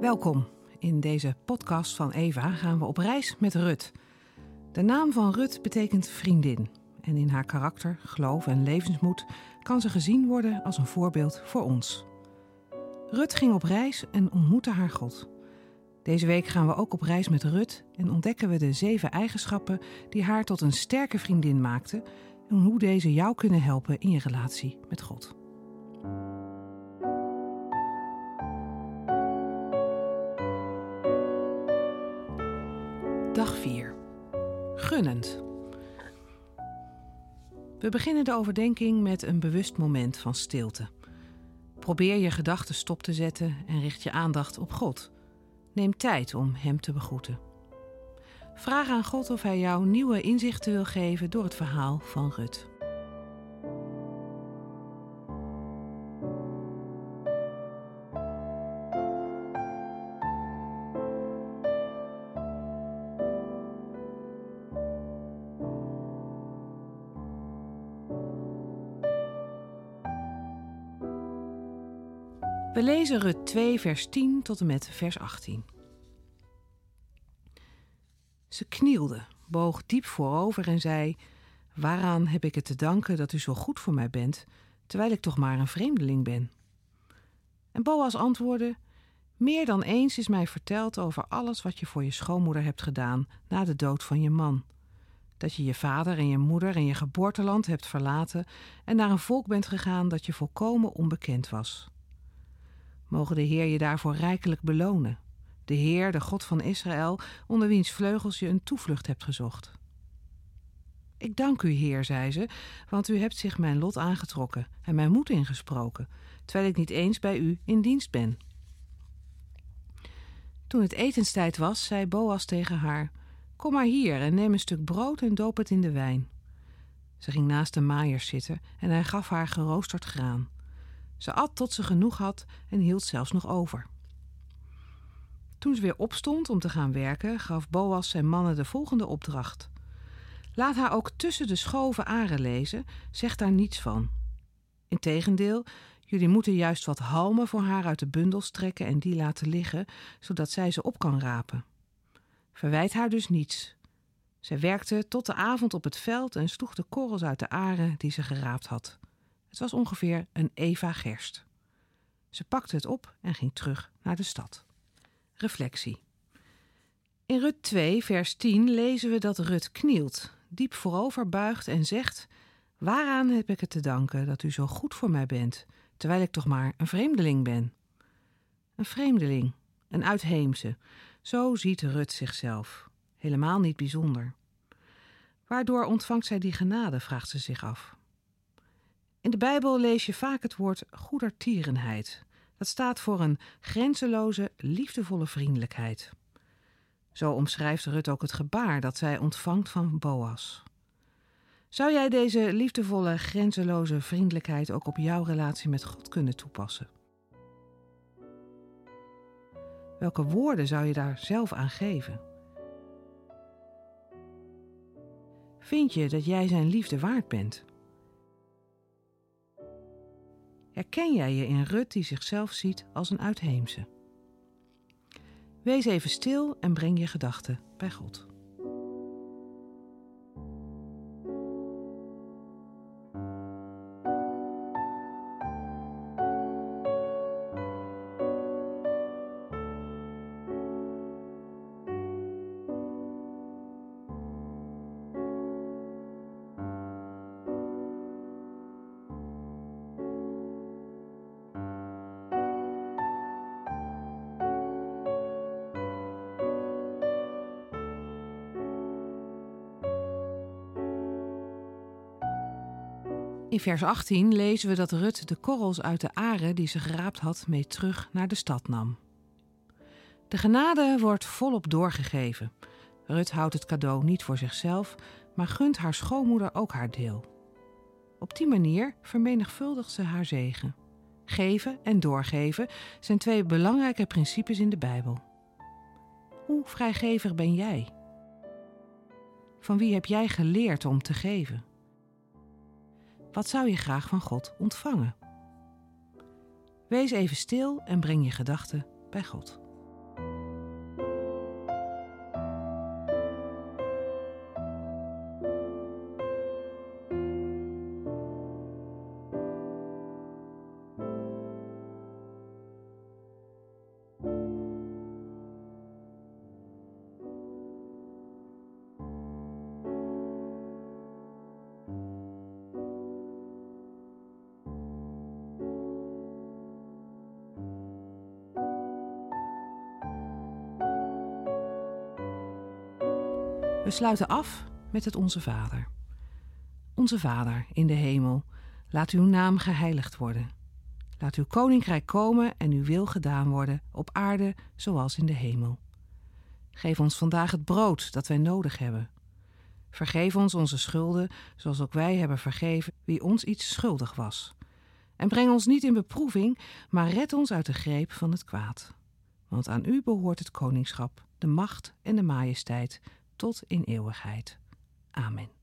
Welkom. In deze podcast van Eva gaan we op reis met Rut. De naam van Rut betekent vriendin. En in haar karakter, geloof en levensmoed kan ze gezien worden als een voorbeeld voor ons. Rut ging op reis en ontmoette haar God. Deze week gaan we ook op reis met Rut en ontdekken we de zeven eigenschappen die haar tot een sterke vriendin maakten en hoe deze jou kunnen helpen in je relatie met God. Dag 4. Gunnend. We beginnen de overdenking met een bewust moment van stilte. Probeer je gedachten stop te zetten en richt je aandacht op God. Neem tijd om Hem te begroeten. Vraag aan God of Hij jou nieuwe inzichten wil geven door het verhaal van Rut. We lezen Rut 2, vers 10 tot en met vers 18. Ze knielde, boog diep voorover en zei: Waaraan heb ik het te danken dat u zo goed voor mij bent, terwijl ik toch maar een vreemdeling ben? En Boas antwoordde: Meer dan eens is mij verteld over alles wat je voor je schoonmoeder hebt gedaan na de dood van je man. Dat je je vader en je moeder en je geboorteland hebt verlaten en naar een volk bent gegaan dat je volkomen onbekend was. Mogen de Heer je daarvoor rijkelijk belonen. De Heer, de God van Israël, onder wiens vleugels je een toevlucht hebt gezocht. Ik dank u, Heer, zei ze, want u hebt zich mijn lot aangetrokken en mijn moed ingesproken, terwijl ik niet eens bij u in dienst ben. Toen het etenstijd was, zei Boas tegen haar: Kom maar hier en neem een stuk brood en doop het in de wijn. Ze ging naast de maaiers zitten en hij gaf haar geroosterd graan. Ze at tot ze genoeg had en hield zelfs nog over. Toen ze weer opstond om te gaan werken, gaf Boas zijn mannen de volgende opdracht. Laat haar ook tussen de schoven aren lezen, zeg daar niets van. Integendeel, jullie moeten juist wat halmen voor haar uit de bundels trekken en die laten liggen, zodat zij ze op kan rapen. Verwijt haar dus niets. Zij werkte tot de avond op het veld en sloeg de korrels uit de aren die ze geraapt had. Het was ongeveer een Eva gerst. Ze pakte het op en ging terug naar de stad. Reflectie. In Rut 2, vers 10 lezen we dat Rut knielt, diep voorover buigt en zegt: Waaraan heb ik het te danken dat u zo goed voor mij bent, terwijl ik toch maar een vreemdeling ben? Een vreemdeling, een uitheemse, zo ziet Rut zichzelf. Helemaal niet bijzonder. Waardoor ontvangt zij die genade, vraagt ze zich af. In de Bijbel lees je vaak het woord goedertierenheid. Dat staat voor een grenzeloze, liefdevolle vriendelijkheid. Zo omschrijft Rut ook het gebaar dat zij ontvangt van Boas. Zou jij deze liefdevolle, grenzeloze vriendelijkheid ook op jouw relatie met God kunnen toepassen? Welke woorden zou je daar zelf aan geven? Vind je dat jij zijn liefde waard bent? Herken jij je in Rut die zichzelf ziet als een uitheemse? Wees even stil en breng je gedachten bij God. In vers 18 lezen we dat Rut de korrels uit de aren die ze geraapt had mee terug naar de stad nam. De genade wordt volop doorgegeven. Rut houdt het cadeau niet voor zichzelf, maar gunt haar schoonmoeder ook haar deel. Op die manier vermenigvuldigt ze haar zegen. Geven en doorgeven zijn twee belangrijke principes in de Bijbel. Hoe vrijgevig ben jij? Van wie heb jij geleerd om te geven? Wat zou je graag van God ontvangen? Wees even stil en breng je gedachten bij God. We sluiten af met het Onze Vader. Onze Vader in de hemel, laat uw naam geheiligd worden. Laat uw koninkrijk komen en uw wil gedaan worden, op aarde zoals in de hemel. Geef ons vandaag het brood dat wij nodig hebben. Vergeef ons onze schulden, zoals ook wij hebben vergeven wie ons iets schuldig was. En breng ons niet in beproeving, maar red ons uit de greep van het kwaad. Want aan u behoort het koningschap, de macht en de majesteit, tot in eeuwigheid. Amen.